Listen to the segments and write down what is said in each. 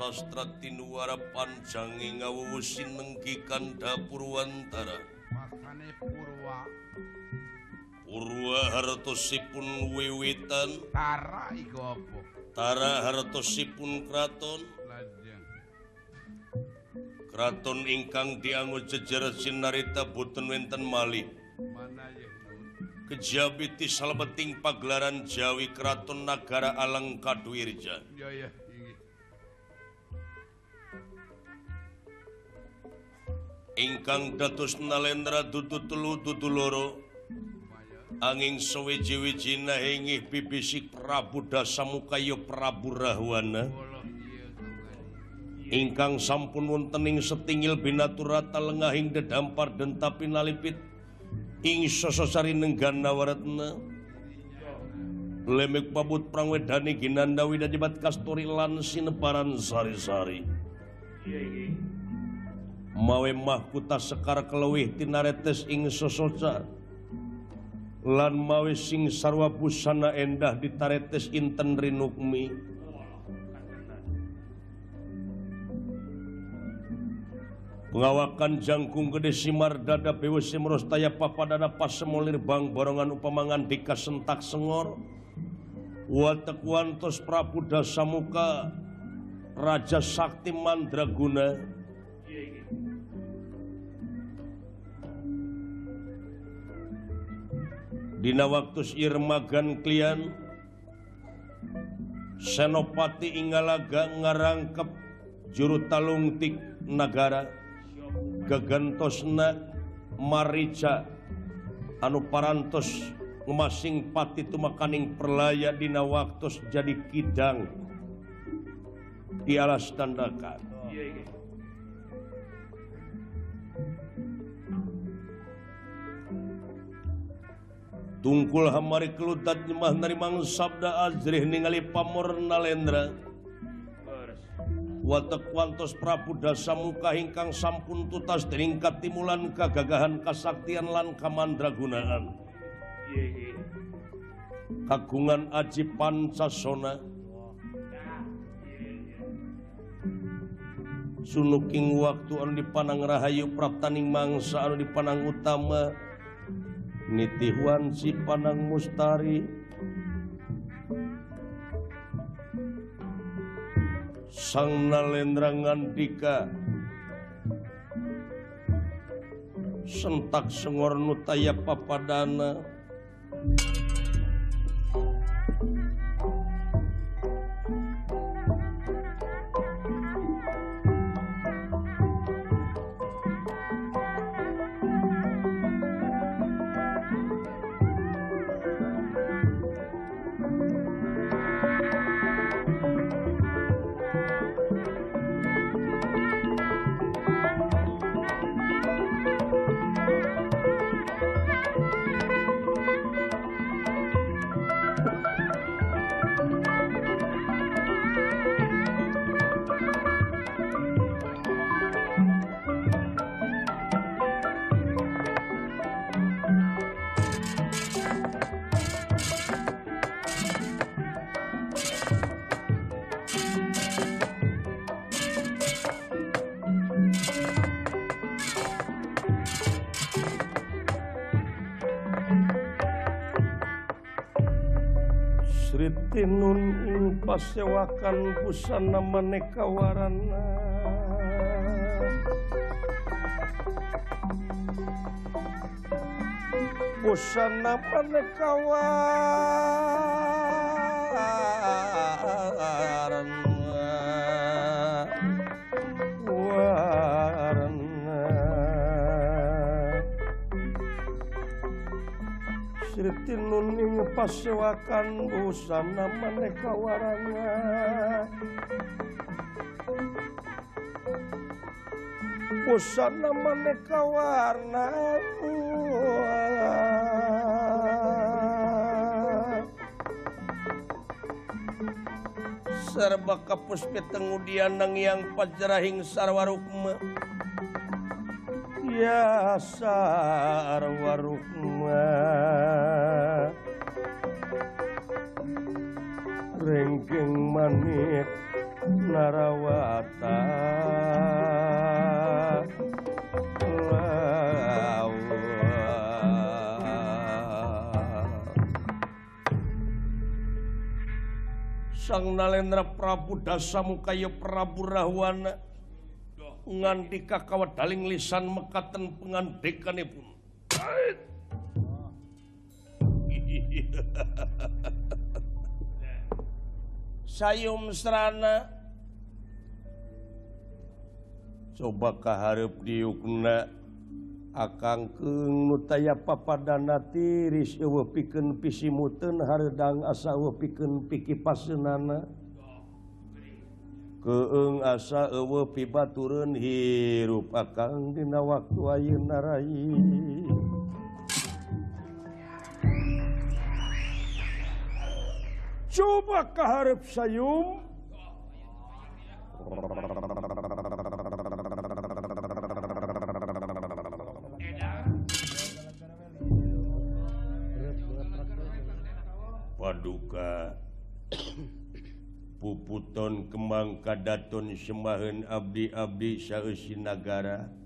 sastra Tinuara pancangi ngawusin nengkikan dapurwantara Purwa. Purwa hartosipun wiwitan Tara iku apa? Tara hartosipun kraton. Lajeng. Kraton ingkang dianggo jejer sinarita boten wenten malih. Kejabiti salbeting pagelaran Jawi Kraton Nagara Alang Kadwirja. Ya ya. ingkang datus nalendra dudu telu dudu loro. Angin sewiji-wiji nahingi bibisik Prabu Dasamukayo Prabu Rahwana ingkang sampun wontening setingil binaturata lengahing dedampar dentapi nalipit ing sososari nenggana waratna lemek pabut prangwedani ginandawi dajibat kasturi lan sineparan sari-sari. mawemah kuta sekar kelewihtinanaretes ing sosoca. Lan mawe sing sarwa busana endah ditaretes Inten Rinukmi pengawakan jangkung gede Simar dada PwC merostaya papadana pasemolir bang borongan upamangan dika sentak sengor. Watekwantos Prabu Dasamuka Raja Sakti Mandraguna. Dina waktu Irmagan Klian Senopati Ingalaga ngarangkep juru talungtik negara gegentosna Marica anu parantos ngemasing pati tumakaning perlaya dina waktu jadi kidang dialas tandakan. tungkul hamari kelutat nyemah narimang sabda azrih ningali pamor nalendra. Watak wantos prabu dasa muka ingkang sampun tutas teringkat timulan kagagahan kasaktian lan kamandragunaan. Kagungan aji pancasona. Sunuking waktu anu dipanang rahayu praptaning mangsa anu dipanang utama. nitihuan si Panang Mustari. Sang nalendrangan Dika. Sentak sengor nutaya papadana. Tritinun pasewakan busana maneka warna Busana maneka warna Uni pasewakan busana maneka warna busana maneka warna serba kapuspi tengudian nang yang pajerahing sarwarukma ya sarwarukma rengking manik narawata. Sang nalendra Prabu dasamukaya Prabu Rahwana ngandika kawat daling lisan mekaten pengandekanipun sayum serana. Coba keharp diukna. Akan kengaya papadana tiris piken pisi muten hardang asa piken piki pasenana keeng asa ewe pibaturun hirup akan dina waktu ayeuna rayi coba keharap sayum. Paduka puputon kembang kadaton Sembahan Abdi Abdi Saesi Nagara.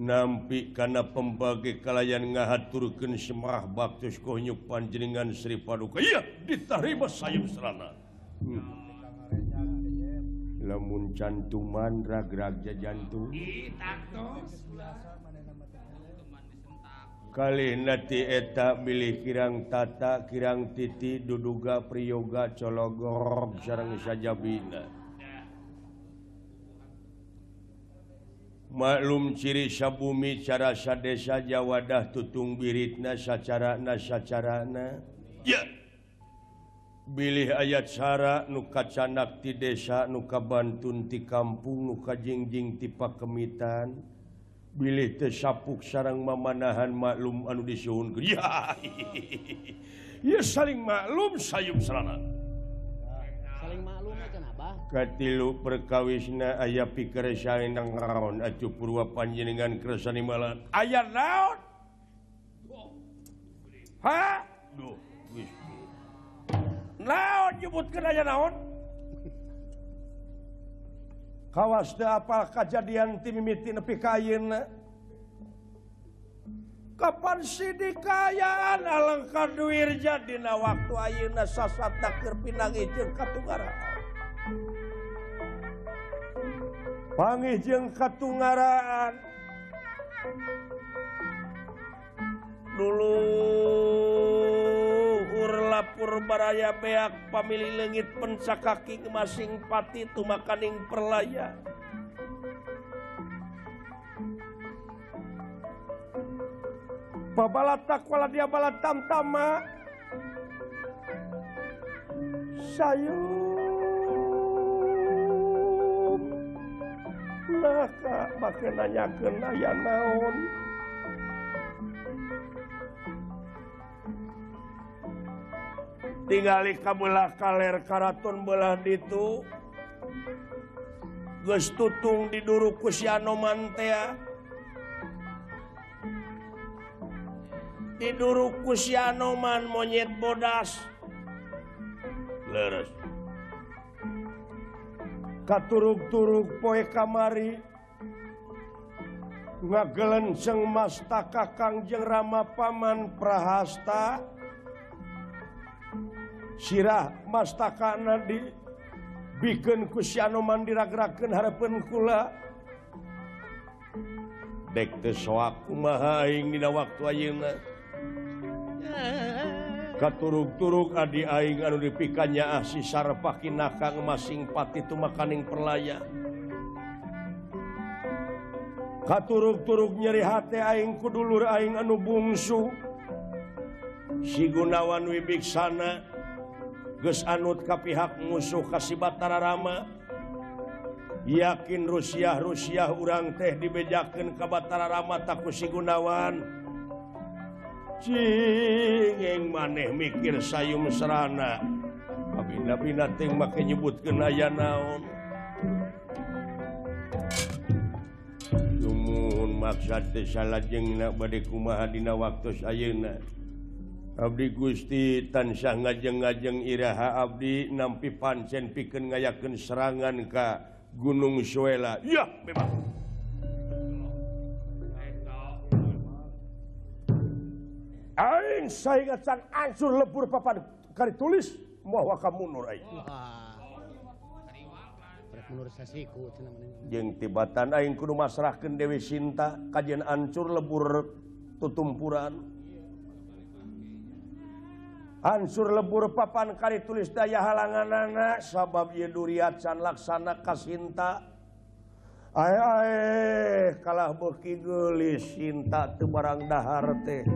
nampi karena pembagi kalayan ngahaturkan Semarah baktus konyuk panjenengan Sri Paduka. Iya diterima sayup serana. Hmm. lamun cantuman ragraja jantung kali nanti eta milih kirang tata kirang titi duduga priyoga cologor sarang sajabina. maklum ciri sabumi cara sadesa Jawadah tutung biritna sacarana sacarana ya. Bilih ayat cara nuka canak ti desa nuka Bantun ti kampung nuka jingjing tipa kemitan Bilih tesapuk sarang memanahan maklum anu disuhun ya, ya saling maklum sayup serana katilu perkawisna aya pikirang raon acu purwa panjenengan kersani malan aya naon ha Duh, naon nyebutkeun aya naon kawas apa kejadian timimiti nepi kain Kapan Sidi kayaan alengkan duirjadina waktu Ayeuna sasat takir pinangijeng Katunggaraan Pangijeng Katunggaraan dulu Urlapur baraya beak pamili lengit pencak kaki masing pati tumakaning perlayan. bala takwala dia bala tamtama sayu maka make nanyakeun aya naon. Tingali kabelah kaler karaton belah ditu. Geus tutung diduru ku si Anoman teh diduru kusyanoman monyet bodas. Leres. Katurug-turug poe kamari. Ngagelenceng masta kakang rama paman prahasta. Sirah masta kana di. Bikin kusyanoman diragrakeun harapan kula. Dek teu soak kumaha aing dina waktu ayeuna. turug-turuk Adi Aing anu dipikannya asi ah, sarepaki nakang masing pati itu makaning perlaya. Katurug-turuk nyeri hati aing kudulur aing anu bungsu. Si Gunawan Wibiksana ges anut ka pihak musuh kasih Batara Rama. Yakin Rusia Rusia urang teh dibejakeun ke Batara Rama taku si Gunawan. cinging maneh mikir sayum serana. Bin make nyebut kenaya naon? Maksad teh salajengna bade kumaha dina waktu ayeuna. Abdi Gusti tansah ngajeng-ngajeng iraha Abdi nampi pancen piken ngayaken serangan ka Gunung Suela. Ya memang. aing saegeun ancur lebur papan kali tulis bahwa kamu Nur tibatan Aing Kudu masrahkeun Dewi Sinta kajian ancur lebur tutumpuran. Ancur lebur papan kali tulis daya halangan anak sabab can laksana Kasinta kalah bekilis Sinta teu barang dahar teh.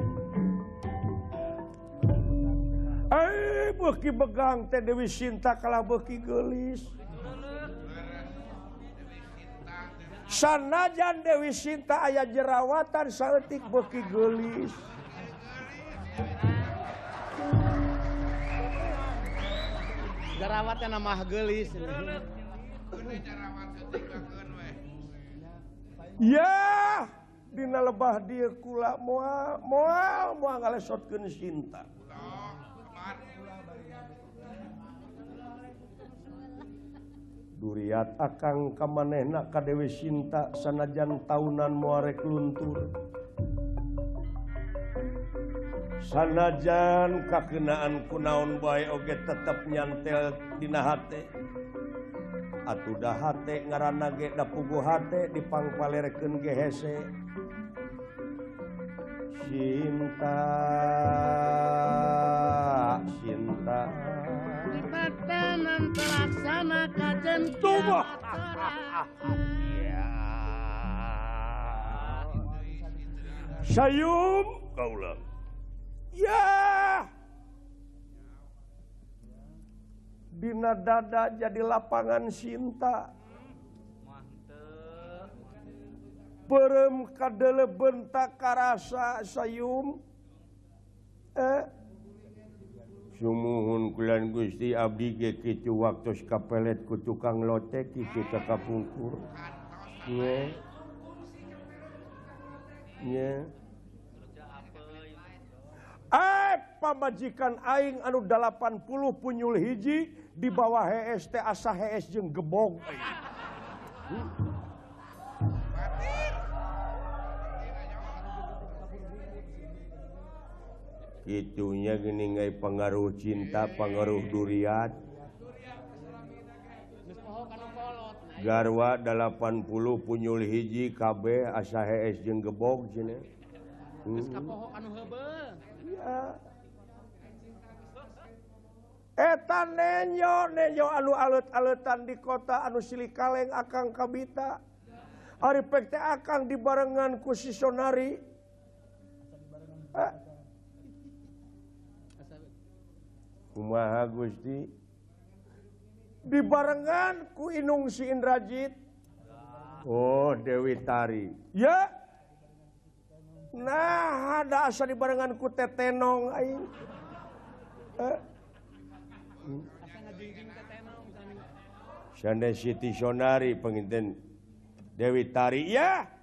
begang teh Dewi Sinta kalah beki gelis sanajan Dewi Sinta ayah jerawatan saetik beki gelis jerawatan nama gelis ya dina lebah dia kula. Moal moal moal ngalesotkeun Sinta. duriat akan kamanenak ka Dewi Sinta sanajan tahunan muarek luntur. Sanajan kakenaan kunaon bae oge tetap nyantel dina hate. Atuh da hate ngaranage da puguh hate dipangpalerkeun ge hese. cinta cinta. Dipatanan terlaksana kajen Tubuh Sayum. Kaula Ya. Dina dada jadi lapangan cinta. perem kadele bentak karasa sayum eh sumuhun kulan Gusti abdi ge kitu waktu kapelet ku tukang lotek kitu ka kapungkur nye nye Eh, pamajikan aing anu 80 punyul hiji di bawah HST asa HS jeung gebog. Hmm. itunya geningai pengaruh cinta pengaruh duriat garwa 80 punyul hiji KB asa HS jeung gebog cina. Hmm. etan nenyo nenyo anu alut-alutan di kota anu sili kaleng akang kabita. Ari pekte akang dibarengan ku si sonari. Eh. kumaha Gusti? Dibarenngan ku Inung si Indrajit. Oh Dewi Tari. Ya. Nah ada asa dibarenngan ku tetenong aing. Eh. hmm. Sanda Siti Sonari penginten Dewi Tari. Ya.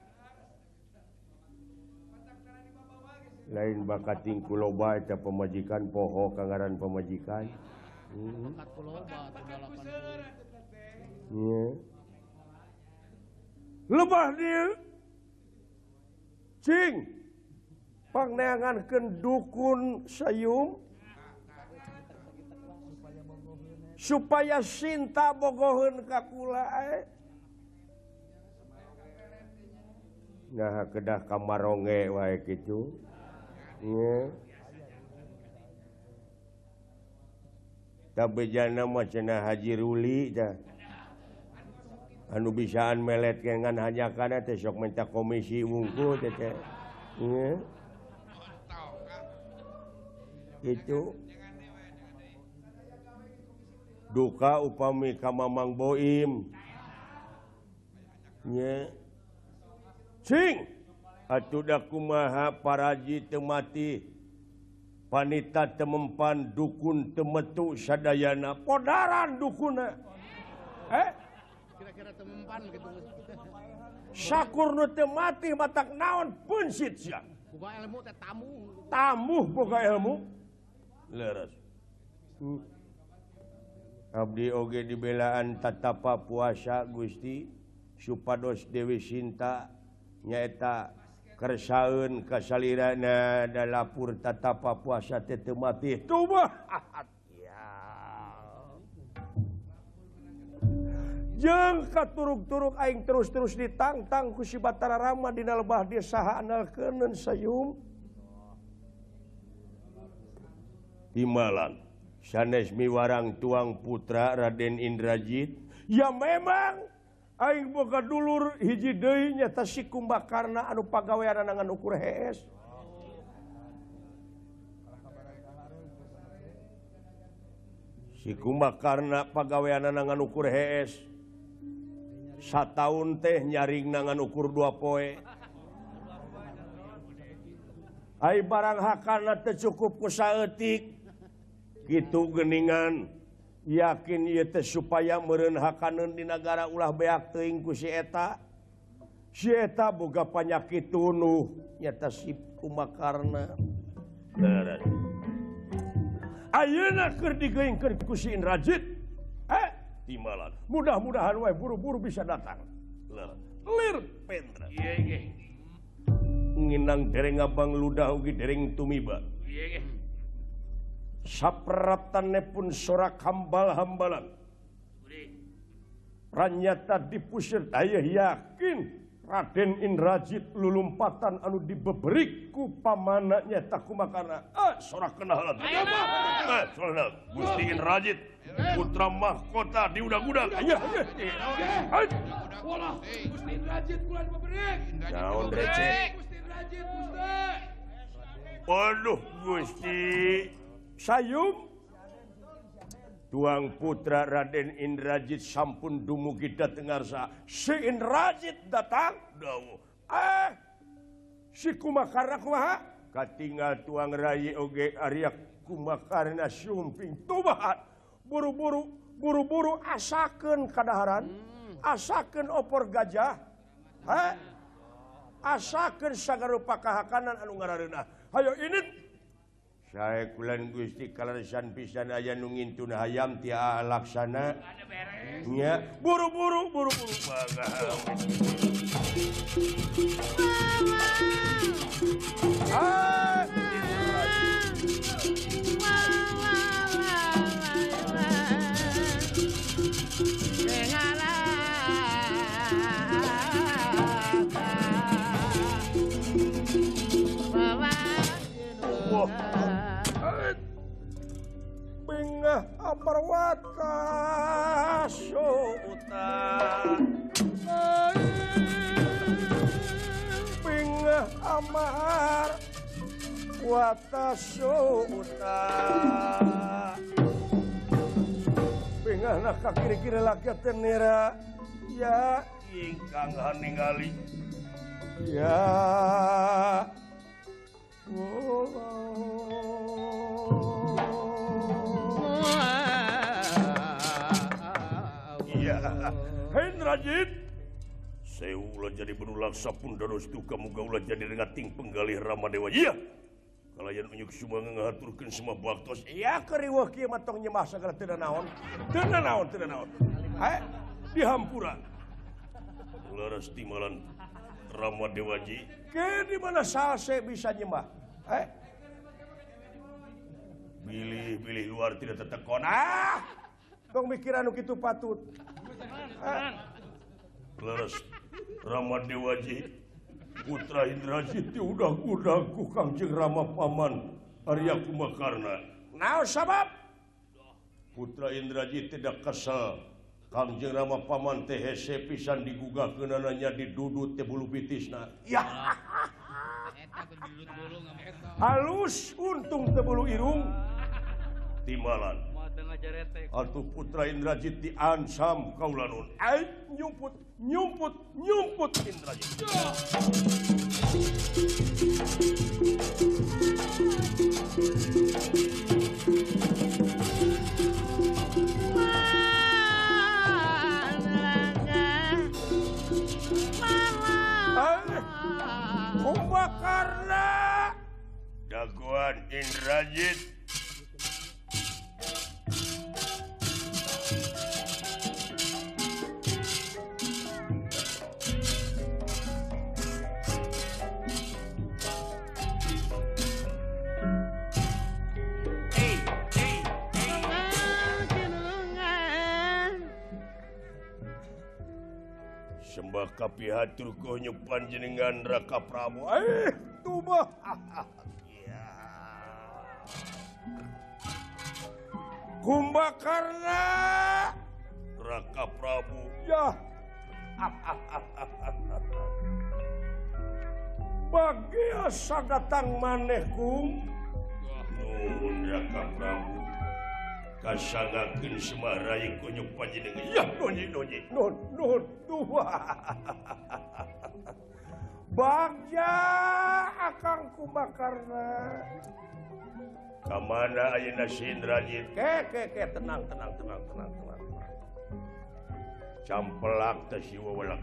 lain bakating kuloba eta pemajikan poho kangaran pemajikan. Hmm. yeah. lebah dia. Cing. Pangneangan kendukun sayum. Supaya Sinta bogohun kakula eh. nah kedah kamaronge wae gitu Iya. Tabejana mah cenah Haji Ruli dah anu bisaan melet kengan hanya karena sok minta komisi wungku itu duka upami ka Mamang Boim Nye. Cing! Hatuhku maha paraji temati. Panita temempan dukun temetu Sadayana. Podaran dukuna. Eh? Sakur temati matak naon pun Boga ilmu Abdi Oge dibelaan tatapa puasa Gusti. Supados Dewi Sinta nyaeta kersaun kasalirana da lapur tatapa puasa tete mati coba. Jengka katuruk-turuk aing terus-terus ditangtang ku si Batara Rama dina lebah desa anal kenen sayum. Timalan sanes miwarang tuang putra Raden Indrajit ya memang. Aing boga dulur hiji deui nyata si kumbakarna anu pagawean nangan ukur hees si kumbakarna pagawean nangan ukur hees Sataun teh nyaring nangan ukur dua poe. Ai barang hakana tercukup cukup. Gitu geningan. yakin supaya merenhakan di negara ulah beak teingku sieta sieta boga panyakit tunuh nyata sipkuma karena Ayeuna keur digeungkeun ku si Indrajit. Eh, timalan. Mudah-mudahan wae buru-buru bisa datang. Ler, lir pendra. Iye nggih. Nginang dereng abang ludah ugi dereng tumiba. Iye nggih. saperatannya pun sorak hambal-hambalan ranyata dipusir ayah yakin Raden Indrajit lulumpatan anu dibeberiku pamananya takuma karena ah, sorak kenal eh, ah, sorak Gusti Indrajit putra mahkota diudak-udak ayah ayah Gusti Indrajit bulan beberik Gusti Indrajit Gusti. Waduh Gusti. sayum tuang putra Raden Indrajit sampun dumugi dateng Tengarsa si Indrajit datang. Dawuh ah si kumakarna kumaha katingal tuang rayi oge ariak kumakarna sumping tubahat. Buru-buru buru-buru asakeun kadaharan. Hmm. Asakeun opor gajah. Ha? Asakeun sagarupa kahakanan anu ngarareunah. Hayo ini Sayalan Gusti kalasan pisan aya nungin tun ayam ti laksananya buru-buru buru-buru suta Bengah nak kiri-kiri laki tenira Ya ingkang ningali Ya Iya. Hendrajit. Saya ulah jadi benulang sapun dados itu kamu gaulah jadi rengating penggalih Ramadewa. Iya. mengaturkan semua baktos ya nyemah masa tidak naon. Tidak naon tidak naon. Di dihampura Laras timalan Rama Dewaji ke di mana sase bisa nyemah? Eh pilih-pilih luar tidak tertekon. Ah! Dong nu itu patut. Eh? Laras Ramadewaji Putra Indra Siti udang-udangku Kangjeng Rama Paman Arya Kumakarna. Naon sabab? Putra Indrajit tidak kesel. Kangjeng Rama Paman teh hese pisan digugah kenananya didudut teh bulu pitisna. Ya. Halus untung tebulu irung. Timalan. Atuh putra Indrajit diansam kaulanun Aik nyumput nyumput nyumput Indrajit. Aik Kumbakarna Daguan Indrajit Tumah kapi hatur konyok panjenengan Raka Prabu. Eh, tumah. ya. Kumbakarna Raka Prabu. Ya. bagiasa datang maneh kum. Ya Nuhun Raka Prabu. kasangakeun Semarai kunyuk panjenengan ya nonyi nonyi non non tua bagja akang kumakarna kamana ayeuna sindrajit ke ke ke tenang tenang tenang tenang tenang campelak teh si wewelek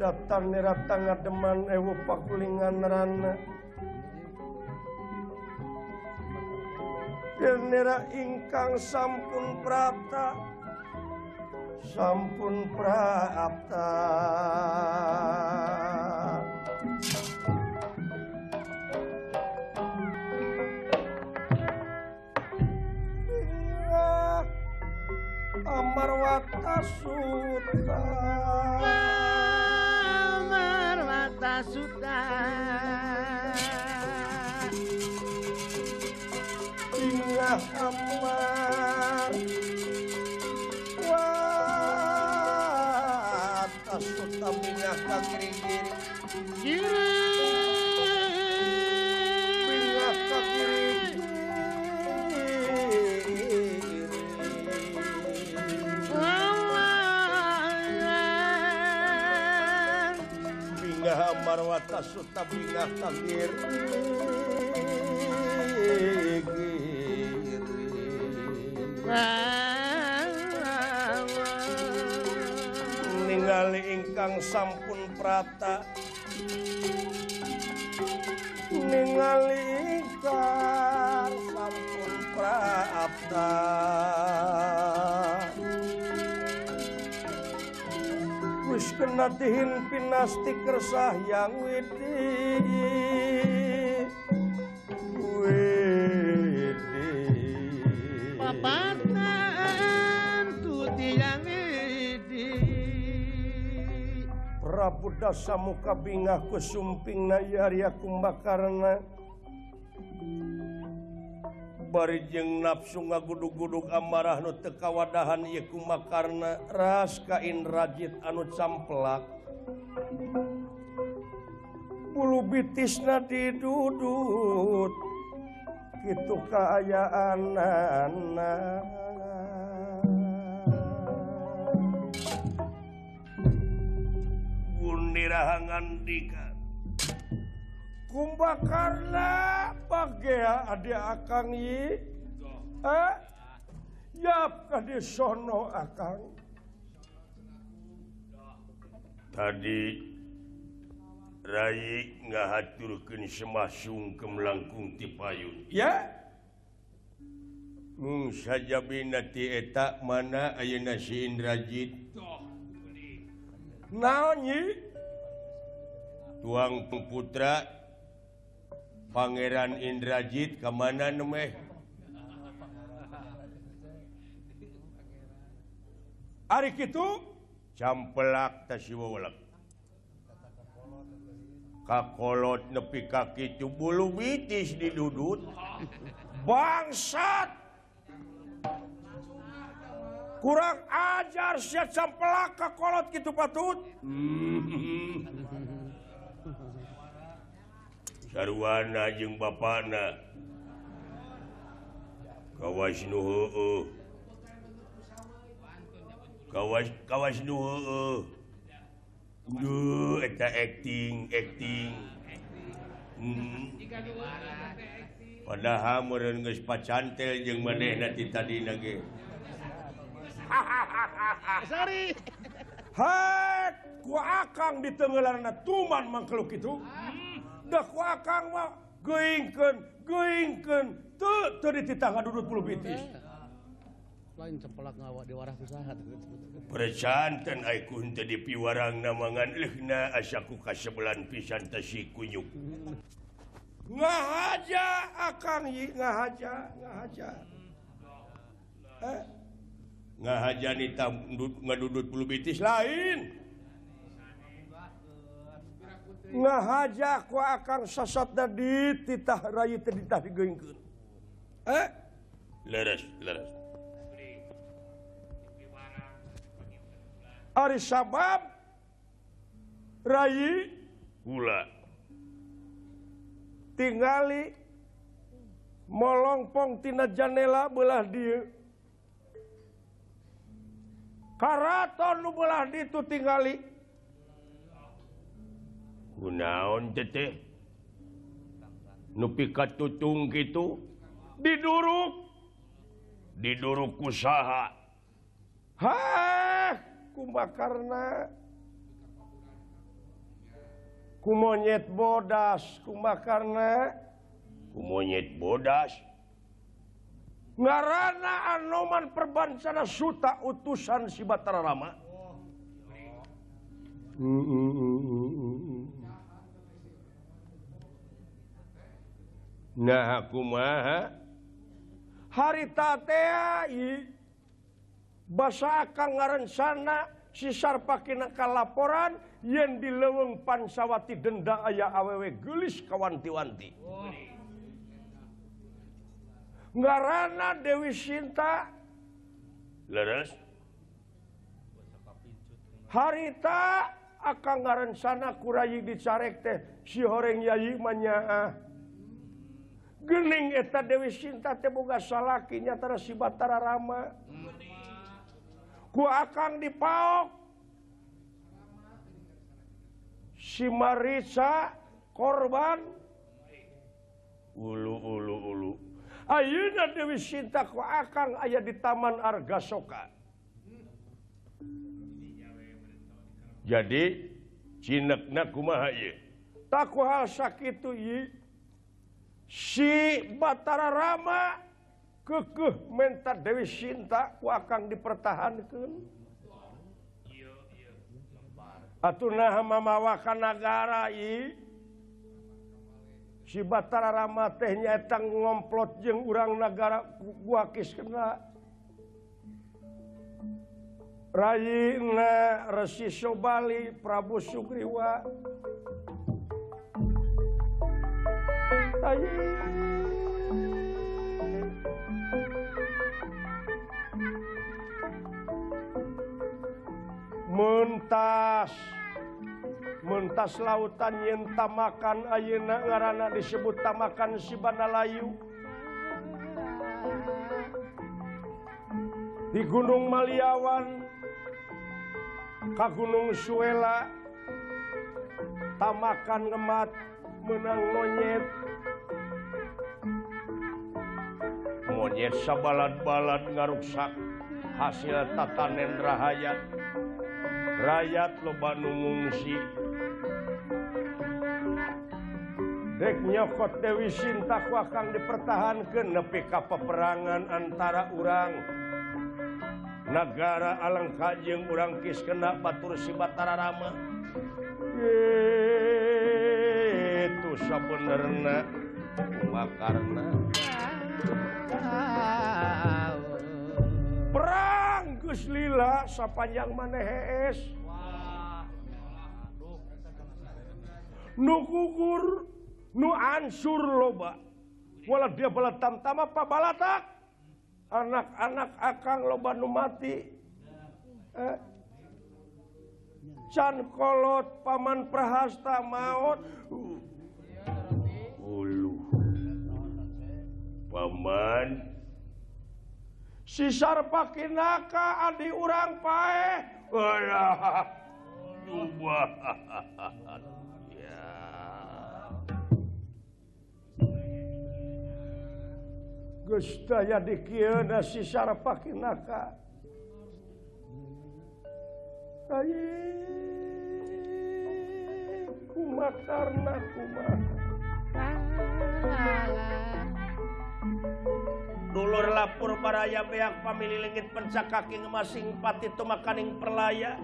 daftar nerap ngademan deman ewu pakulingan rana Nira ingkang sampun prata sampun prapta. Amarwata Suta Marwata Suta Muhammad Wah Asuta minah kakiri-kiri Kiri Minah kakiri-kiri Minah marwata suta minah kakiri ningali ingkang sampun prata ningali ingkang sampun prata wis kena dihin pinasti kersah yang widi widi budasa muka binaku sumping naya kumbakarna bari jeung nafsu ngagudug-guduk amarah nu teu kawadahan ieu kumakarna ras kain rajit anu camplak. Bulu bitisna didudut. Kitu kaayaanana nirahangandikan. Kumbakarna baga ada akan yi. Eh? yap kade sono akan tadi Rai ngahaturkeun semasung ke melangkung ti payun. Ya. Mung saja binati etak mana ayana si Indrajit? Naon nyi? tuang putra Pangeran Indrajit kemana nemeh Ari itu campelak tasiwawalak kakolot nepi kaki bulu bitis didudut. Bangsat! Kurang ajar siap campelak kakolot gitu patut. Hmm. sarwana jeung bana Kawas Nuhu Kawas Kawas Nuhu Duh, eta acting, acting. Hmm. Padahal meureun geus pacantel jeung manehna ti tadina ge. Sari. Hat ku akang ditengeulana tuman mangkluk itu. Hmm. dah ku akang mah geingkeun. Geingkeun teu teu dititangga dudut puluh bitis lain cepelak ngawa di warah susah. Percanten aiku henteu di piwarang namangan leuhna asa ku kasebelan pisan teh si kunyuk. Ngahaja akang ye ngahaja ngahaja. Eh? Ngahaja ni ngadudut puluh bitis lain. ngahajaku akan sasatna dititah rayu ditah digengkeun. Eh? Leres, leres. Ari sabab rayi gula tingali molongpong tina janela belah dia karaton nu belah ditu tingali gunaon nupi katutung gitu. Diduruk. Diduruk usaha. Kuma karena ku monyet bodas kuma karena ku monyet bodas. Ngarana anoman perbansana suta utusan si Batara Rama oh, mm -mm -mm. nah kumaha haritate basa akan ngarencana sisar pakai naka laporan yang di leweng pansawati denda ayah awewe gelis kawanti-wanti ngarana Dewi Sinta leres. Harita akan ngarencana kurayi dicarek teh si horeng yayi manyaah Gening eta Dewi Sinta teboga salakinyatara si Batara Rama. Ku akan dipaok. Si Marisa korban. Ulu ulu ulu. Ayeuna Dewi Sinta ku akan aya di Taman Argasoka jadi cinekna kumaha ieu? Tak hal sakitu ieu si Batara Rama kekeh menta Dewi Sinta ku akan dipertahankan. Atuh nah mamawakan negara i. Si Batara Rama teh nyaeta ngomplot jeung urang nagara gua kis kena. Rayina Resi Sobali Prabu Sugriwa. Ay. Mentas, mentas lautan yen tamakan ayeuna ngaranna disebut tamakan si Banalayu. Di Gunung Maliawan ka Gunung Suela tamakan ngemat menang monyet monyet sabalat-balat ngaruksak hasil tatanen rahayat rakyat lobanungungsi deknyokot Dewi Sinta akan dipertahankan nepi ka peperangan antara urang. Negara alang jeung urang kis kena Batur Sibatara Rama itu sebenarnya karena perang Guslila sepanjang manehes nukukur nu ansur loba. Wala dia bala tamtama apa balatak. Anak-anak akang loba nu mati. Eh. can kolot paman prahasta maut ulu paman sisar pakinaka Adi urang pae. Gustaya dikieuna sisar pakinaka naka kumakarna kumaha kuma ah. dulur lapor baraya beak famili legit pencak kaki masing pati itu makaning perlaya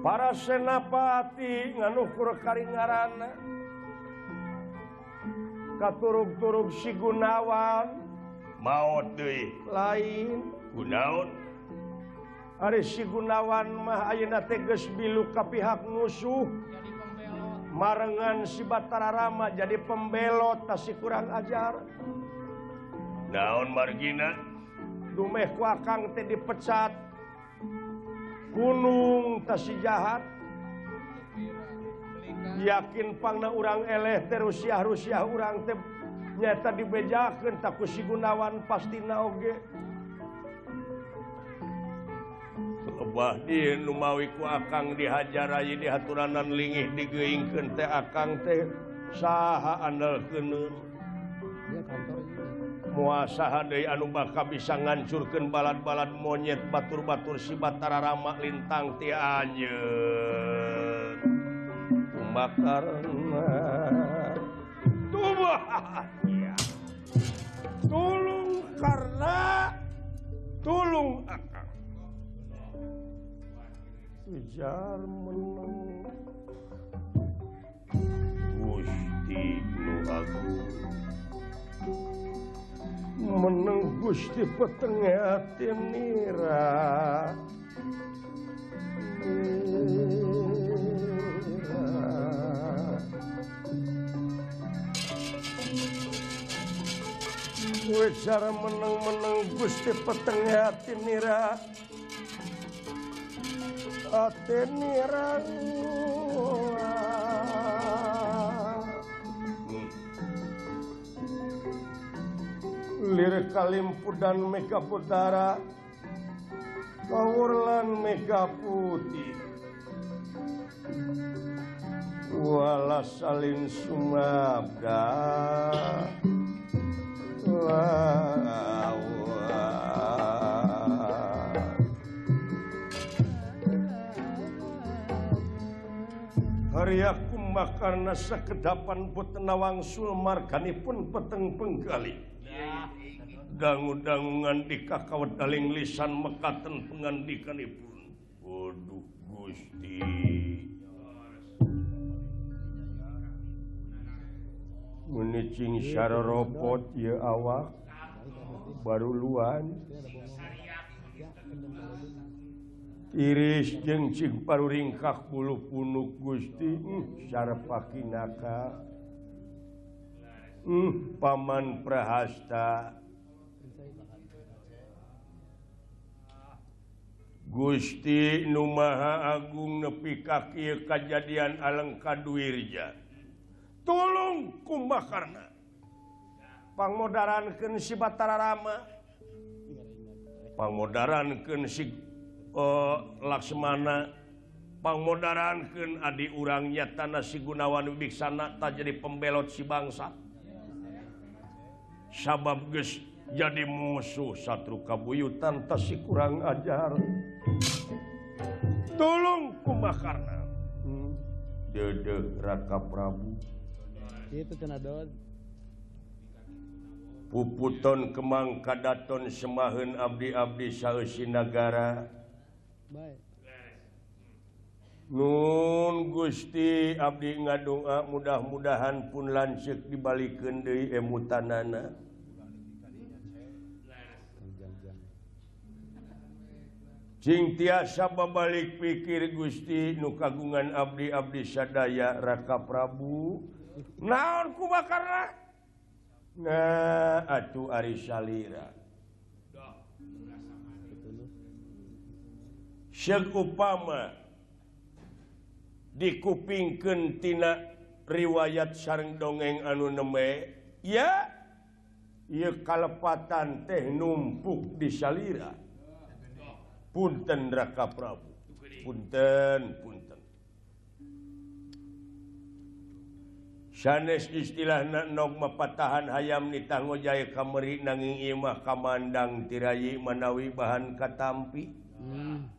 para senapati nganukur karingarana. Katurug-turug si Gunawan. Maut deh lain. Gunawan Ari si Gunawan mah ayeuna teges bilu ka pihak musuh. marengan sibatara Rama jadi pembelot tasih kurang ajar. Daun margina? Dumeh kuakang teh dipecat. Gunung tasih jahat. Yakin pangna urang eleh teh Rusia Rusia urang teh nyata dibejakeun tak Gunawan pasti naoge berubah di numawiku akan dihajarai di haturanan lingih digeing teh akan teh saha andal keun muasaha De anu bakal bisa ngancurkan balad-balad monyet batur-batur si Batara Rama lintang ti aja bakar tubuh tulung karena tulung akan kejar menang Gusti Agung menang Gusti petenge hati nira Gue cara menang-menang Gusti petenge hati nira hati nira Lir Kalimpu dan Mega Putara. Kawurlan Mega Putih. Wala salin sumabda. Lawan karyakumah karena sekedapan putenawang Sulmarkani pun peteng penggali. Dangu-dangungan di kakawat daling lisan mekaten pengandikan pun Waduh Gusti. Menicing syara robot ya awak. Baru luan. tiris jencing paru ringkah bulu punuk Gusti hmm, syaraf kinaka hmm, paman prahasta. Gusti Numaha Agung nepi kaki kejadian alengka duirja tolong kumbah karena pangmodaran si Batararama. Pangmodaran pangmodarankeun si oh, Laksmana pangmodarankan Adi urangnya tanah si Gunawan Wibiksana tak jadi pembelot si bangsa. Sabab geus jadi musuh satu kabuyutan tasi kurang ajar. Tolong kumakarna. Hmm. dede Raka Prabu. Itu kena dod. puputon kemang kadaton semahen abdi-abdi sausi negara Nun Gusti Abdi ngadoa mudah-mudahan pun lancek dibalikin dari emutanana. Jing tiasa babalik pikir Gusti nu kagungan Abdi Abdi sadaya Raka Prabu. Naon kubakarna bakar nah atuh ari salira. Syekh upama dikupingkentina riwayat sarang dongeng anu neme ya ieu kalepatan teh numpuk di salira. Punten raka Prabu. Punten punten. Sanes istilah nogma patahan hayam nitanggo jaya kamari nanging imah kamandang tirayi manawi bahan katampi. Hmm.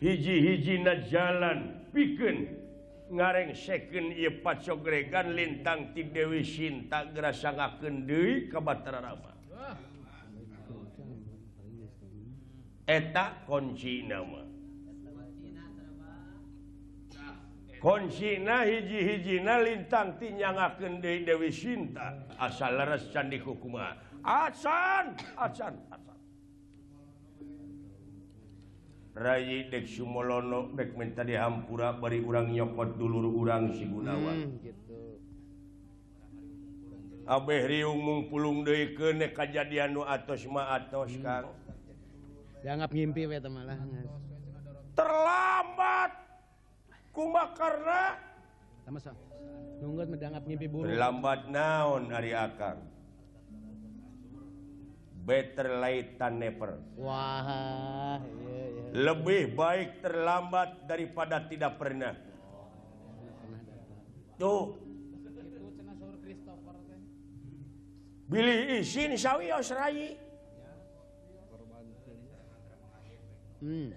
hiji-hiji na jalan. Pikeun ngareng ieu pacogregan lintang ti Dewi Sinta gerasa ka Batara Rama. Eta kunci nama. Konsina hiji-hijina lintang tinya deui Dewi Sinta. Asal leres candi hukum asan asan asan Ray dek Sumolono dek minta dihampura bari urang nyokot dulur urang si Gunawan. Hmm, gitu. Abeh Riung mungpulung deui ke nek kajadian nu atos ma atos hmm. Kang. Dianggap ngimpi we teh malah Terlambat! Kumakarna. karena Sama-sama Nunggut mendanggap ngimpi buruk. Terlambat naon ari akang. better late than never. Wah. Lebih baik terlambat daripada tidak pernah. Tuh. Billy isin sawi osrai. Hmm.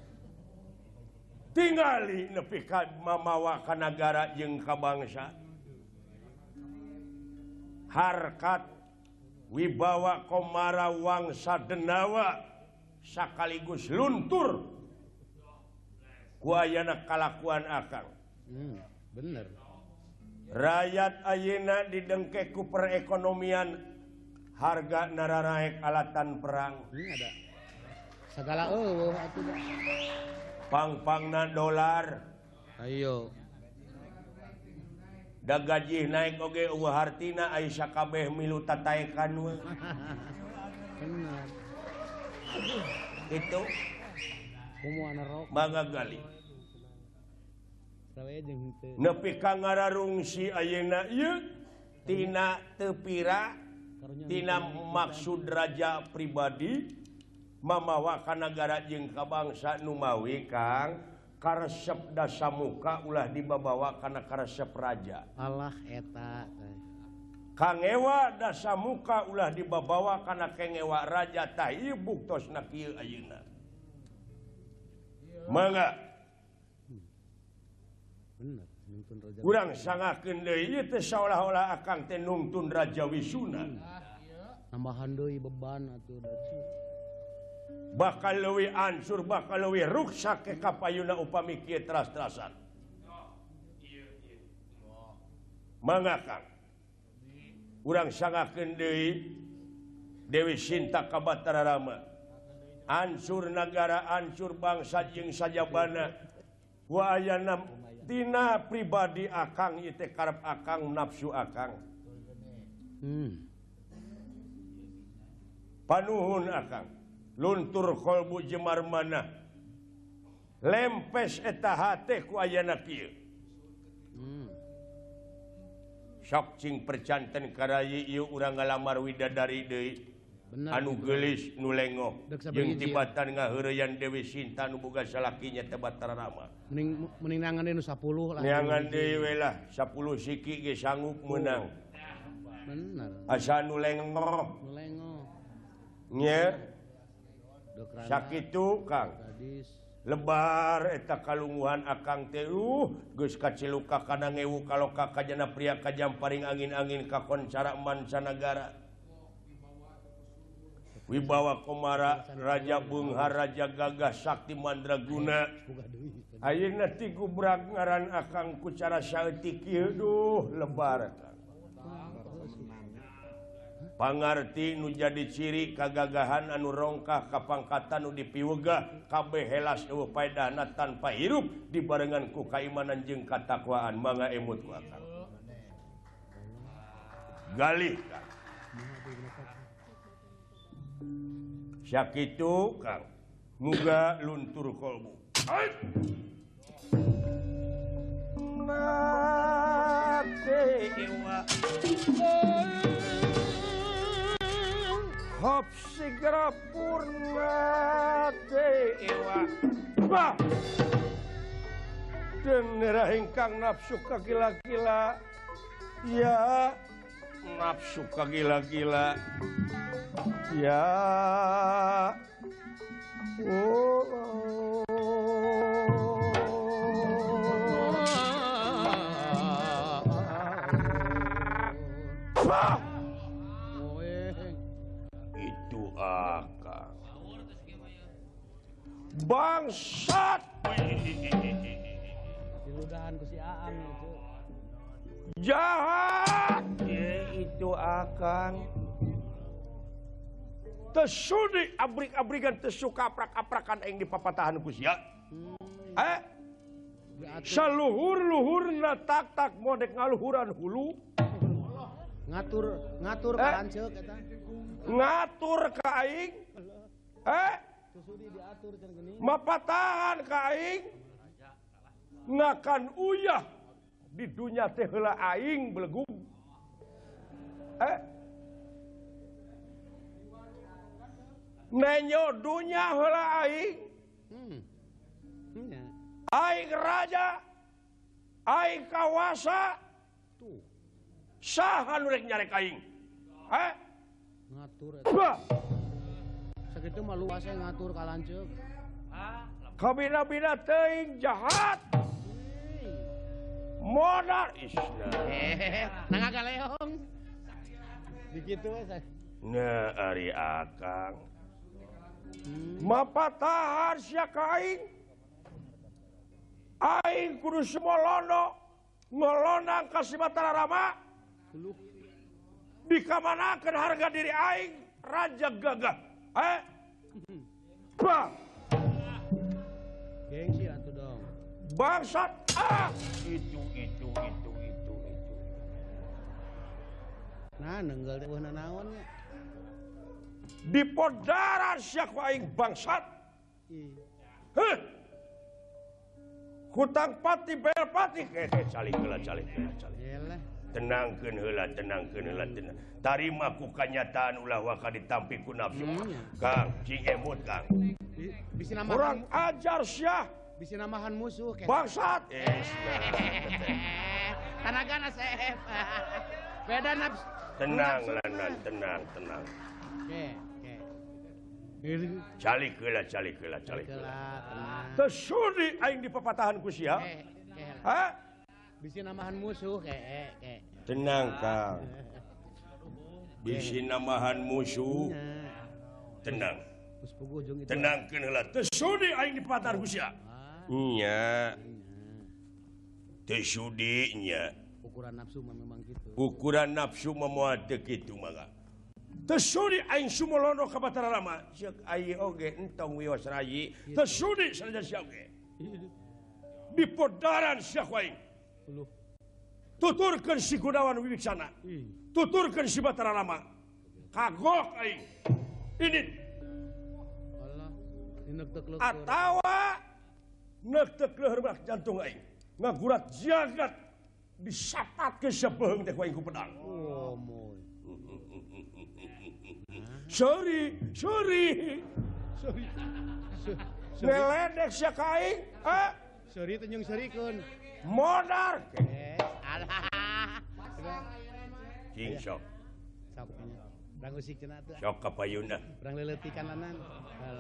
Tinggali nepi ka mamawa ka nagara jeung ka bangsa. Harkat wibawa Komara Wangsa Denawa sekaligus luntur. Kuayana kalakuan akang. Hmm, bener. Rakyat Ayeuna didengkeku perekonomian harga nararaek alatan perang. Hmm, ada. Segala oh, pang-pangna dolar. Ayo. da gaji naik oge hartina Aisyah kabeh milu tataikan itu? Bangga kali nepi kangararungsi ayeuna ieu tina tepira tina maksud raja pribadi mamawa ka negara jeung ka bangsa numawi Kang. karesep dasa muka ulah dibabawa karena karesep raja. Allah eta kangewa dasa muka ulah dibabawa karena kengewa raja tai buktos nakil ayeuna. Mangga. Kurang sangakeun deui teh seolah-olah akang teh nuntun raja Wisuna tambahan deui beban atuh bakal luwi ansur bakal luwi ruksak ke kapayuna upami kieu teras-terasan. Mangakang. Urang sangakeun deui Dewi Sinta ka Batara Rama. Ansur nagara ansur bangsa jeung sajabana. Wa ayana tina pribadi akang ieu karep akang nafsu akang. Hmm. Panuhun akang. luntur qolbu Jemar mana lempes etetaku hmm. shockcing percanten Karayi urang ngalamar widadari De anu gelis nulengo tibatan ngayan Dewi Sinta nubuga salakinya Batara Rama menangan 10 lah. 10 siki sanggup menang oh. bener asa nuleng lengoh yeah. sakitu Kang. lebar eta kalunguhan akang teuh geus kaciluka kana ngewu kalau kakak jana pria kajam paring angin-angin ka koncara mancanagara. Wibawa Komara Raja beunghar Raja Gagah Sakti Mandraguna. Ayeuna ti gubrak ngaran akang ku cara saeutik kieu duh lebar pangarti nu jadi ciri kagagahan anu rongkah kapangkatan nu dipiwegah kabeh helas ewu paidana tanpa hirup dibarengan ku kaimanan jeung katakwaan mangga emut ku akang galih kang sakitu kang. Muga luntur kolbu. Mati iwa hop segera purna dewa bah denera hingkang nafsu kagila-gila ya nafsu kagila-gila ya. Oh, oh. bangsat! Jahat! Itu akan Tesudi abrik-abrikan tesuka aprak-aprakan yang dipapatahan kusya hmm. eh? Saluhur-luhur tak tak modek ngaluhuran hulu. Ngatur ngatur eh? ngatur ke aing. Eh? mapatahan kaing. Ngakan uyah. Di dunia tehla aing belegum eh? Nenyo dunya hela aing. Hmm. Aing raja. Aing kawasa. Tuh. Sahan rek nyarek aing. Eh? Ngatur. Bah! itu mah luas ngatur kalanceuk. Ah, Kabina-bina teuing jahat. Modal Islam. Eh, nang agaleong. Dikitu we saya. Nah, ari akang. Hmm. Mapatahar sia ka Aing kudu semolono melonang kasih mata rama. Di kamanakan harga diri aing raja gagah. Eh, Bang. Gengsi atuh dong. Bangsat. Ah, itu itu itu itu itu. Nah, nenggel teh wahana naon nya. Di podaran sia ku aing bangsat. Heh. Hutang pati bayar pati. Eh, eh, calik heula calik heula calik. Yelah. tenang ke hela tenang ke hela tenang. Tarima ku kanyataan ulah waka ditampi ku nafsu. Hmm. kang cing emot kang. Bisi nama orang ajar syah. Bisi namahan musuh ke bangsat. Eh, eh tanaga sef eh. beda nafsu tenang lanan tenang tenang. Oke Calik kela, calik kela, calik kela. Tersuri aing di pepatahan kusia. Ha? bisi namahan musuh kek, kek. tenang Kang. Bisi namahan musuh. Tenang. Tenang kenala tesudi aing di patar Gusia nya. Tesudinya. Ukuran nafsu memang gitu. Ukuran nafsu memuat gitu maka tesudi aing sumolono ka batara lama cek aing oge entong wios rayi. Tesudi sarjana siap oge. di podaran siak aing. Uluh. tuturkan si Gunawan Wibiksana. Tuturkan si Batara Lama kagok aing. Ini. Atawa nek tekleur berak jantung aing. Ngagurat jagat disapat ke sepeung teh aing ku pedang. Oh moy. Sorry sorry. Sorry. Sia ka aing? ah? Sorry, tenyong sarikon. modar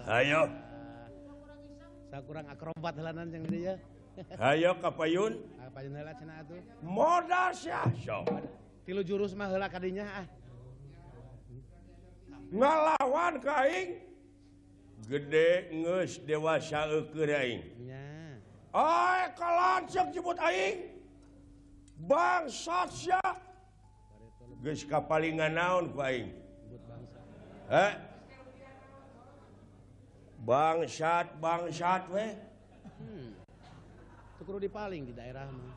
ayo kurang akrobat halanan yang dia cenah kapayun modal tilu jurus mah heula kadinya ah. Ngalawan aing. gede ngeus dewasa eukeur aing. Nya. Aya kalon ceuk disebut aing. Bang sat syah. Geus kapalingna naon ku aing? disebut bang sat. Bangsat, bangsat weh. Hmm. Tukru di paling di daerah mah.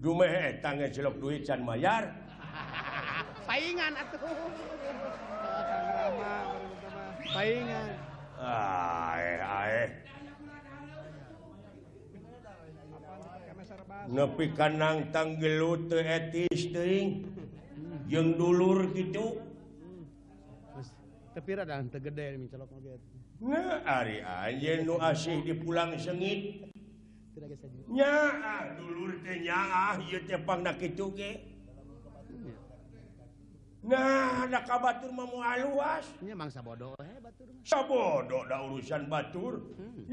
Dumeh eta ngecelok duit can mayar. Paingan atuh. Salam hormat semuanya. Paingan. Ah, ae ae. nepi kanang tanggelut etis teuing jeung dulur gitu tapi rada teu gede mincolok mah Nah, ari anjeun nu asih dipulang sengit. Nya, ah, dulur teh nyaah ieu teh pangna kitu ge. Nah adakah Batur mau luasnya mangsa bodoh eh, da urusan Batur. Hmm.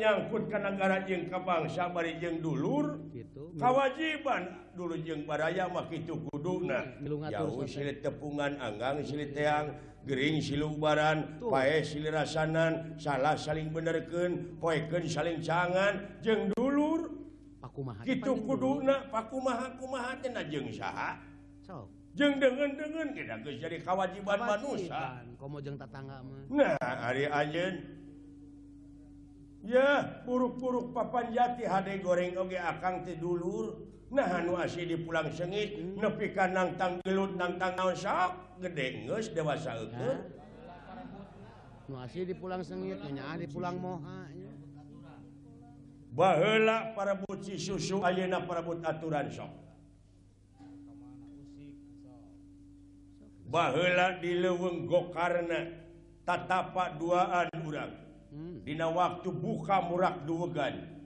nyangkut ke negara jengka bangsa bari jeung dulur. Gitu. Kewajiban dulu jeng baraya mah kitu kuduna hmm. jauh silit tepungan Anggang silit teang Gering silubaran pae silirasanan salah saling benerken poekeun saling cangan, jeng dulur. Aku gitu kuduna paku makumaha jeng saha. so. jeng dengan-dengan geus jadi kewajiban manusia. komojeng tetangga nah hari ajen ya buruk-buruk papan jati hade goreng oge akang ti dulur. Nah anu asih di pulang sengit hmm. nepi ka nangtang gelut nangtang naon sok gede geus dewasa eukeun. Nu asih di pulang sengit nya di pulang moha baheula para buci susu ayeuna para but aturan sok. baheula di leweng gokarna tatapa duaan urang. Hmm. Dina waktu buka murak duwegan.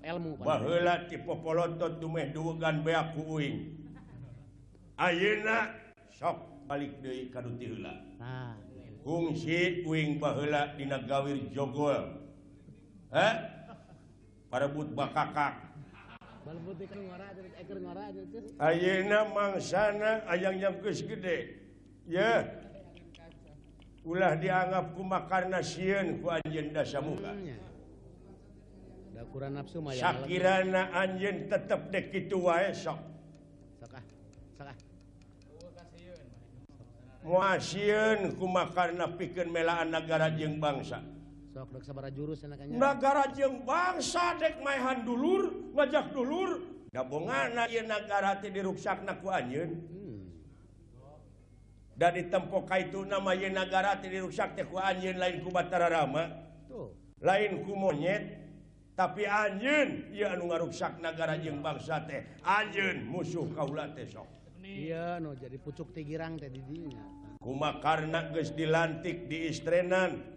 Elmu. ilmu ti popolotot dumeh duwegan beak kuing Ayeuna sok balik deui ka duti heula. Nah kungsi uing baheula dina gawir jogol. Eh parebut bakakak. Ayeuna mangsana ayang yang geus gede. Ya. Ulah dianggapku makan nasiun ku anjen dasa hmm, Da kurang nafsu mah sakirana anjeun tetep dek kitu wae sok. Sok ah, ah. sieun ku makarna pikeun melaan nagara jeung bangsa. negara jeng bangsa dek mayhan dulur ngajak dulur. Gabungan negara diruksak naku anjun hmm. dari tempoka itu nama negara diruksak teku anjin lain kubatara Rama lain ku monyet tapi anjeun ia anu ngaruksak negara jeng bangsa teh. Anjeun musuh kaula teh sok. Iya no jadi pucuk tigirang teh didinya. Kuma karena geus dilantik di istrenan.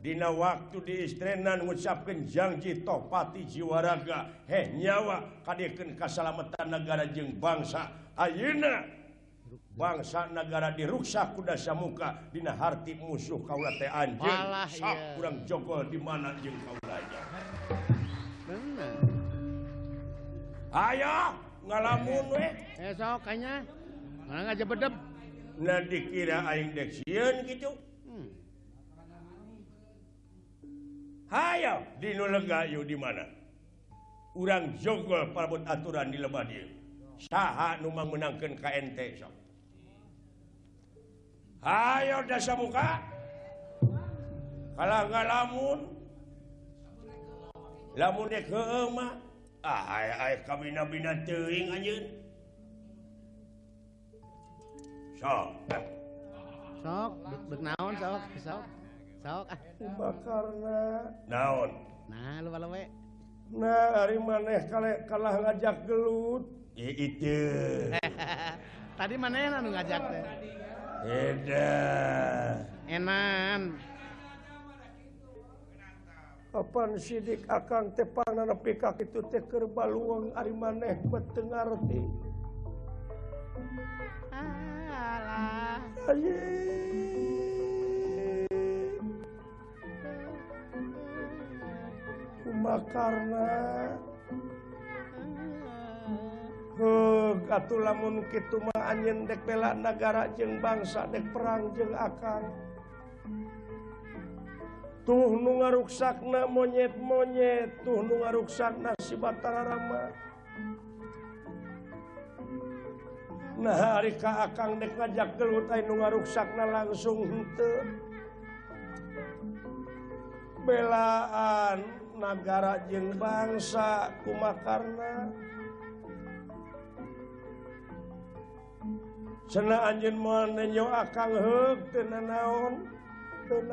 Dina waktu diistrenan ngucapkeun janji topati jiwaraga. He nyawa kadeken kasalamatan negara jeng bangsa. Ayeuna? Bangsa negara diruksa ku dasamuka Dina harti musuh kaula teh anjing sak kurang jogol di mana jeung kaula Ayo ngalamun we. Eh, Esok kayaknya mana aja bedep nah dikira aing deksian gitu Hayo di lega yuk di mana? Urang jogol palbut aturan di lebah dia. Saha nu mangmenangkeun ka ente sok. Hayo dasa muka. Kalah ngalamun. lamun, lamun dek ke emak. Ah, ay, ay, kabina bina teuing anjeun. Sok. Sok, bernaon sok, sok. sok. Ah bakarna. Naon? Nah lupa we. Nah hari maneh kali kalah ngajak gelut. Ya itu tadi maneh anu ngajak teh? Eda enan. Kapan sidik akan tepang anak pikak itu keur baluang ari maneh betengarti Alah. Ah, Ayeee. kumakarna karena atuh lamun kitu mah anjeun dek bela negara jeung bangsa dek perang jeung akang tuh nu ngaruksakna monyet-monyet tuh nu ngaruksakna si Batara Rama nah hari ka akang dek ngajak gelut aya nu ngaruksakna langsung henteu. pembelaan negara jeng bangsa kumakarna. Sena anj menyo akan naon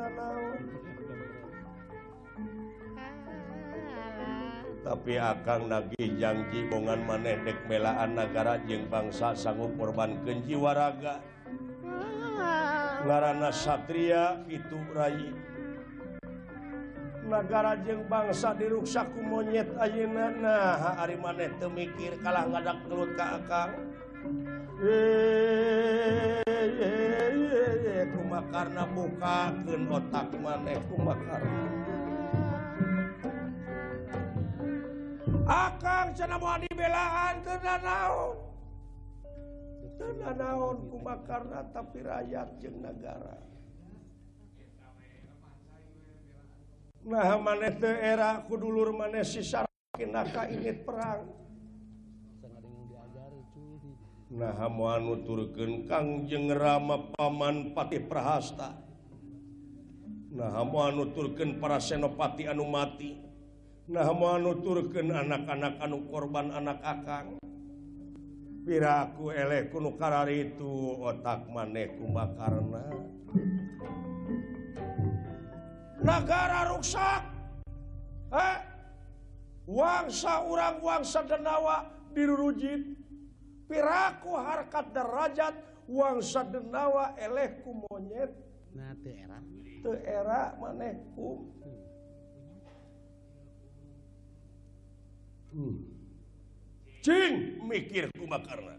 naon tapi akan nagih janji bongan manedek belaan negara jeng bangsa sanggup korban Kenjiwaraga Larana Satria itu Rai. negara jeung bangsa diruksaku monyet ayeuna. Nah ari maneh teu mikir kalah ngadak gelut ka akang. Kumakarna bukakeun otak maneh kumakarna. Akang cenah moal dibelaan teu nanaon. Teu nanaon kumakarna tapi rakyat jeung negara nah maneh era kudulur maneh sisa kinaka ingin perang. Nah muanu kang Kangjeng Rama Paman Patih Prahasta. Nah muanu turkeun para senopati anu mati. Nah muanu turkeun anak-anak anu korban anak akang. Piraku elek kunu karar itu otak maneh kumakarna negara ruksak eh? wangsa orang wangsa denawa dirurujin piraku harkat derajat wangsa denawa elehku monyet. Nah teera teera manehku hmm. cing mikir kumakarna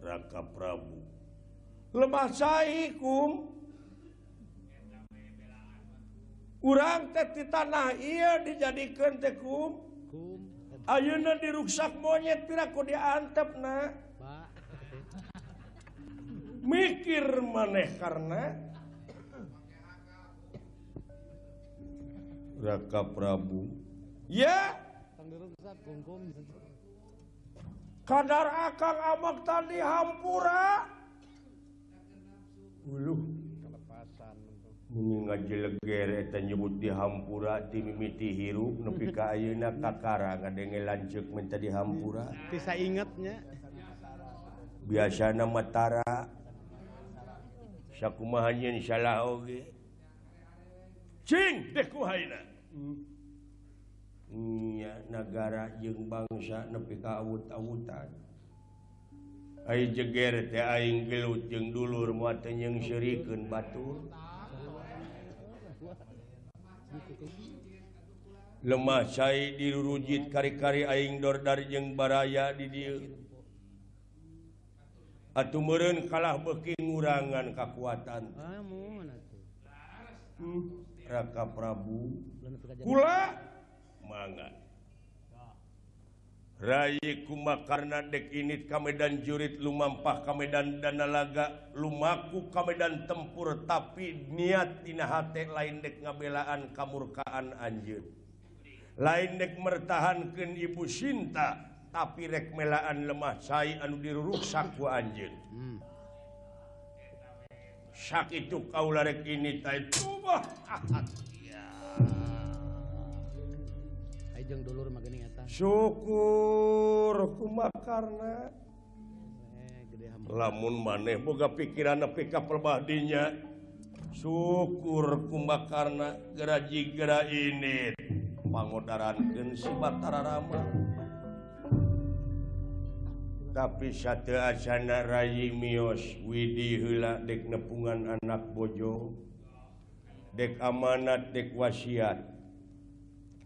Raka Prabu. lemah saikum kurang teti tanah ia dijadikan tekum Ayeuna diruksak monyet piraku diantep na mikir maneh karena Raka Prabu. Ya. Kadar akang amak tadi hampura. uluh. Kelepasan. Eta nyebut di hampura ti mimiti hirup nepi ka ayeuna kakara ngadenge menta minta dihampura. Bisa ingatnya biasana matara sakumaha nyeun salah oge. Cing! Deh kuhaina. Hmm. Nya negara jeung bangsa nepi ka awut-awutan. Ay jeger teh aing gelut jeung dulur dulu muatnyang Syriken batur. lemah cai dirurujit kari-kari Aing dordar jeung baraya di dieu. Atuh meureun kalah beki ngurangan kekuatan hmm. Raka Prabu Kula mangga. Ray kuma karena dek ini Kamedan jurit lumampah Kamedan dana laga lumaku Kamedan tempur tapi niat tina hate lain dek ngabelaan kamurkaan Anjir lain dek mertahankan Ibu Sinta tapi rek melaan lemah saya anu diruruksaku Anjir hmm. sakit itu kau larek ini tai tubah. Ajeng dulur mageni eta. Syukur kumakarna. Lamun maneh boga pikiran pika perbadinya. Syukur kumakarna geraji gera ini. Pangodarankeun si Batara Rama. Tapi satu asana rayi mios widi heula dek nepungan anak bojo. Dek amanat dek wasiat.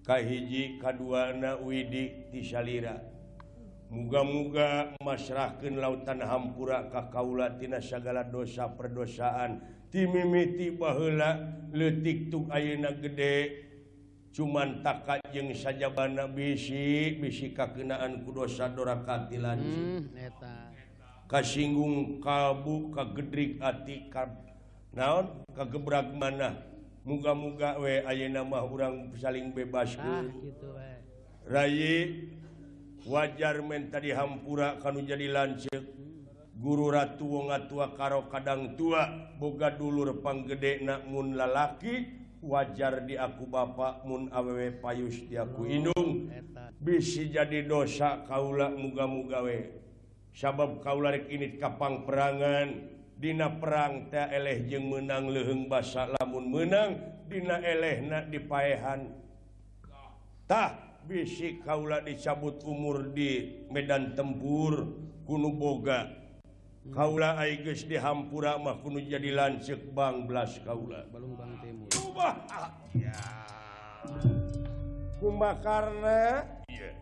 kahiji kaduana Widi tisalira muga-muga masrahkeun lautan hampura Kakaulatina segala dosa perdosaan. Timimiti baheula letik tuk ayeuna gede. Cuman takat jeung sajabana bisi bisi kakenaan ku dosa dorakati lanjut hmm, kasinggung kabu kagedrik ati naon? Kagebrak manah. muga-muga we aya nama orang saling bebas ah, Ray wajar men tadi hampura kamu jadi lancek. Guru Ratu wong tua karo kadang tua boga dulur panggede gede lalaki wajar di aku Bapak Mun awewe payus di aku oh, hidung bisi jadi dosa Kaula muga-mugawe sabab kaula rek ini kapang perangan. Dina perang TLeh jeung menang leheng basa lamun menang Dina elehna dipaehantah bisi Kaula dicabut umur di Medan tempur kuno boga. Kaula aiges dihampura mah kuno jadi lancek Bang belas Kaula. Kumba karena yeah.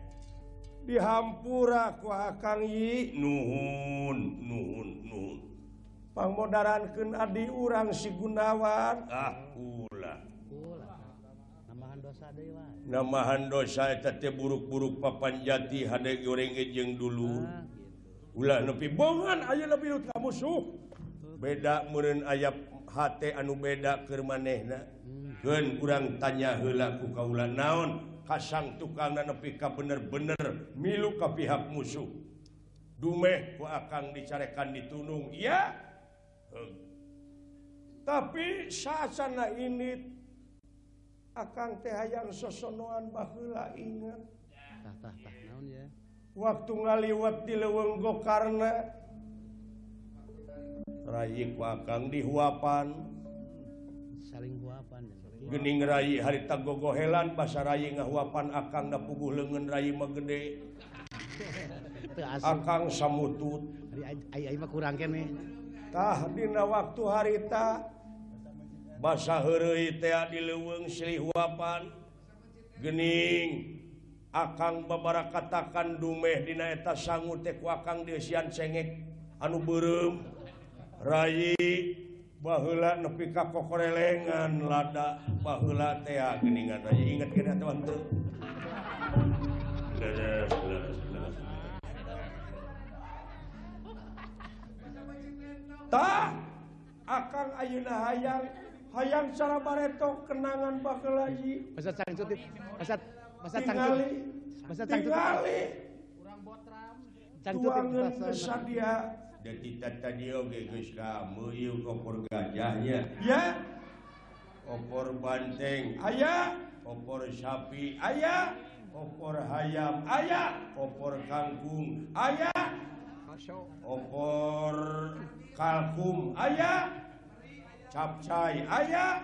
Akang Yi. Nuhun Nuhun Nuhun. pangmodaran Adi urang si Gunawan. Ah ulah namahan dosa eta teh buruk-buruk papan jati had goreng dulu. Ulah nepi bongan aya lebih musuh beda meureun aya hate anu beda ke manehna. Hmm. kurang tanya helaku kaula naon? Kasang tukang nepika bener-bener milu ke pihak musuh. Dumeh ku akan dicarekan ditunung. Ya tapi sasana ini akan tehayan sosonoan bahula ingat. Waktu ngaliwat di leweng gokarna rayik wakang di huapan saling huapan. Gening rayi harita gogohelan basa rayi ngahuapan akang da puguh leungeun rayi mah gede. Akang samutut. Ari ai mah kurang kene. tah dina waktu harita. Basa heureuy teh di leuweung Sriwapan gening. Akang babara katakan dumeh dina eta sangu teh ku akang deusian cengek. Anu beureum rayi baheula nepi ka kokorelengan lada baheula tea geningan. Inget kena teman teu Tak akan ayeuna hayang. Hayang cara bareto kenangan bakal lagi Basa cangcut it. Basa basa cangcut. tingali. Basa cangcut. tingali. Cangcut it. tuangan Basa- kesadia dan kita tadi oke geus kamu yuk opor gajahnya. Ya. Opor banteng. Ayah opor sapi. Ayah opor hayam. Ayah opor kangkung. Ayah opor kalkum ayah capcay ayah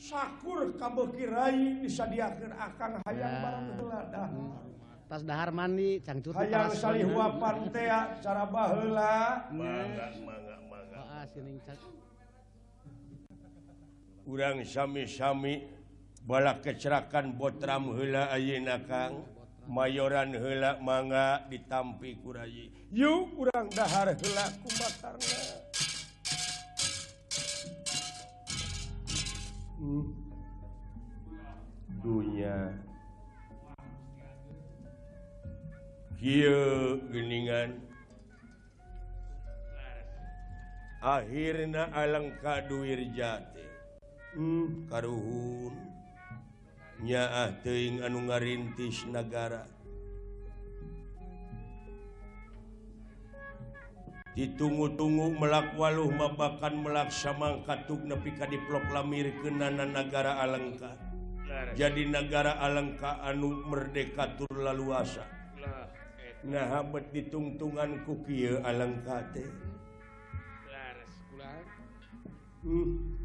sakur kabekirai bisa diakhir akan hayang ya. barang dah. Tas dahar mandi cangcut hayang salih wapan teh cara baheula. Mangga mangga mangga sining cang. Urang sami-sami balak kecerakan botram heula ayeuna Kang. mayoran heula manga ditampi kuraji yuk kurang dahar heula bakar hmm. dunya. Kieu geningan. Akhirnya alangkah duir jati. Hmm, karuhun. nyaah teing anu ngarintis negara ditunggu-tunggu melak waluh mabakan melaksaang katuk nepi ka diproklair kenana negara alengka jadi negara alengka anu merdeka tur laluasa. Nah habet ditungtungan kuki alengka teh. Hmm.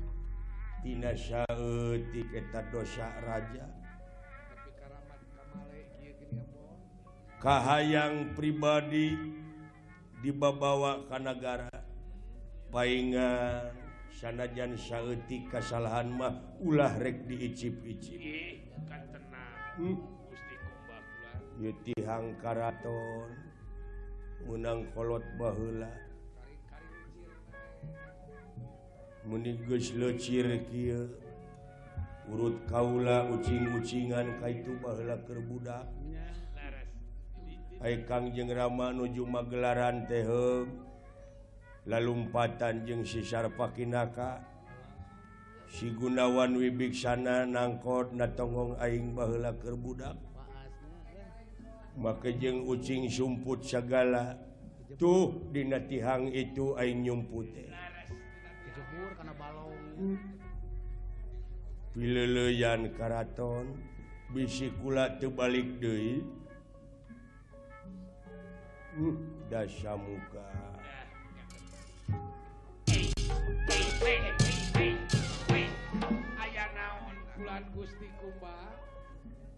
Atinata dosa raja. Kahayang pribadi dibabawa ka negara paingan sanajan saeutik kasalahan mah ulah rek diicip-icip. Yuti Hangkaraton menang kolot baheula. menigucir urut Kaula ucing-ucingan Ka itu pahala kerbudak Kang jeng Rama nuju magelaran tehem lalumpatan jeung si pakinaka si Gunawan Wibiksana nangkot natongong aing pahala kerbudak maka jeng ucing sumput segala tuh dinatihang itu aing nyumpute jebur karena balong. Pileleyan Karaton bisikula tebalik Dewi uh, dasya muka.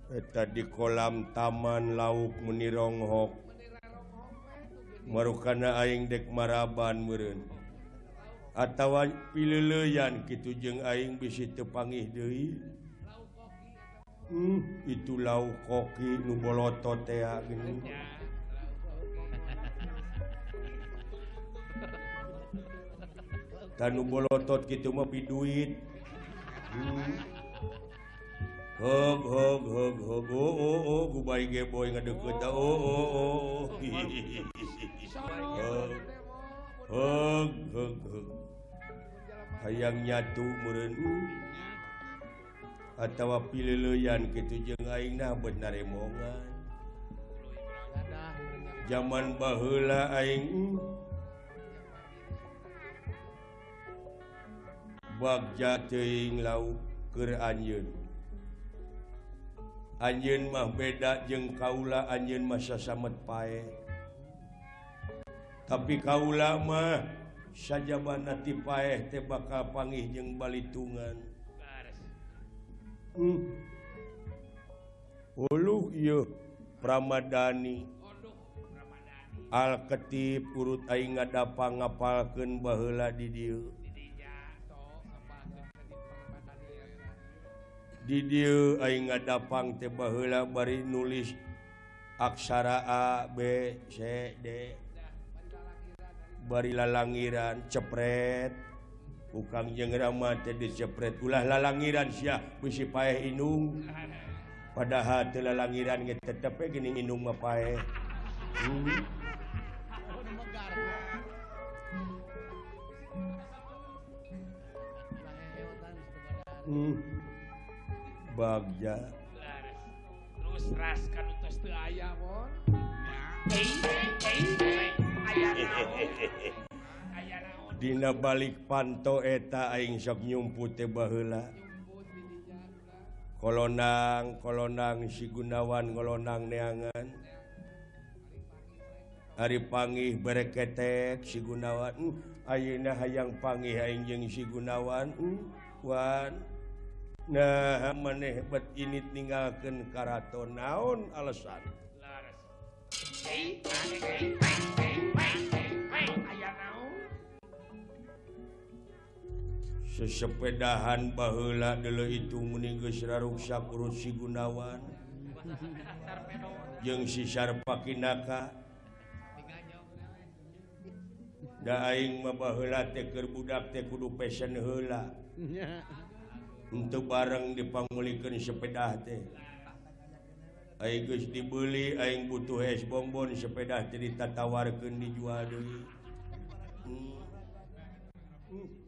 Tadi kolam taman lauk menironghokkmarukana eh, Aing dek Maraban meureun. atawa pilyan kitu jeung aing bisi teu tepangi deui. Hmm, itu lauk koki nu bolotot teh gini dan nubolotot gitu mah pi duit. Hmm. hog hog hog hog. Oh oh oh gubai geboy ngadeket. Oh oh oh. oh. Hog. Hog hog hog. hayang nyatu atau pilyan gitu benerongan zaman bahula Aing bagja teuing lauk keur anjeun. Anjeun mah beda jeung Kaula anjeun masa samet pae. Tapi kaula mah sajabanatipaeh teh bakal pangih jeung balitungan. Hmm. Pramadani. Yuk Ramadhani Alketip urut Aing ngadapang di bahla Di dieu Aing ngadapang tebahla bari nulis aksara A B C D. bari lalangiran cepret. Ukang jengrama tadi cepret. Ulah lalangiran sia besi pae inung. Padahal teu lalangiran ge tetep gini inung mah pae hmm. hmm. bagja. Terus ras kan utos teu aya mon Dina balik panto eta aing sok nyumpute baheula. Kolonang, kolonang si Gunawan kolonang neangan. Ari pangih bereketek si Gunawan. Hmm. Ayeuna hayang pangih aing jeung si Gunawan. Hmm. Wan. Nah, maneh bet init ninggalkeun karaton naon alasan. sesepedahan bahla dulu itu raruksak kurus si Gunawan. Jeung sisar pakinaka daing teh teker budak teh kudu fashion hela untuk bareng dipangulikan sepeda teh. Agus dibeli Aing butuh es bonbon sepeda cerita tawarkan dijual deui hmm. Hmm.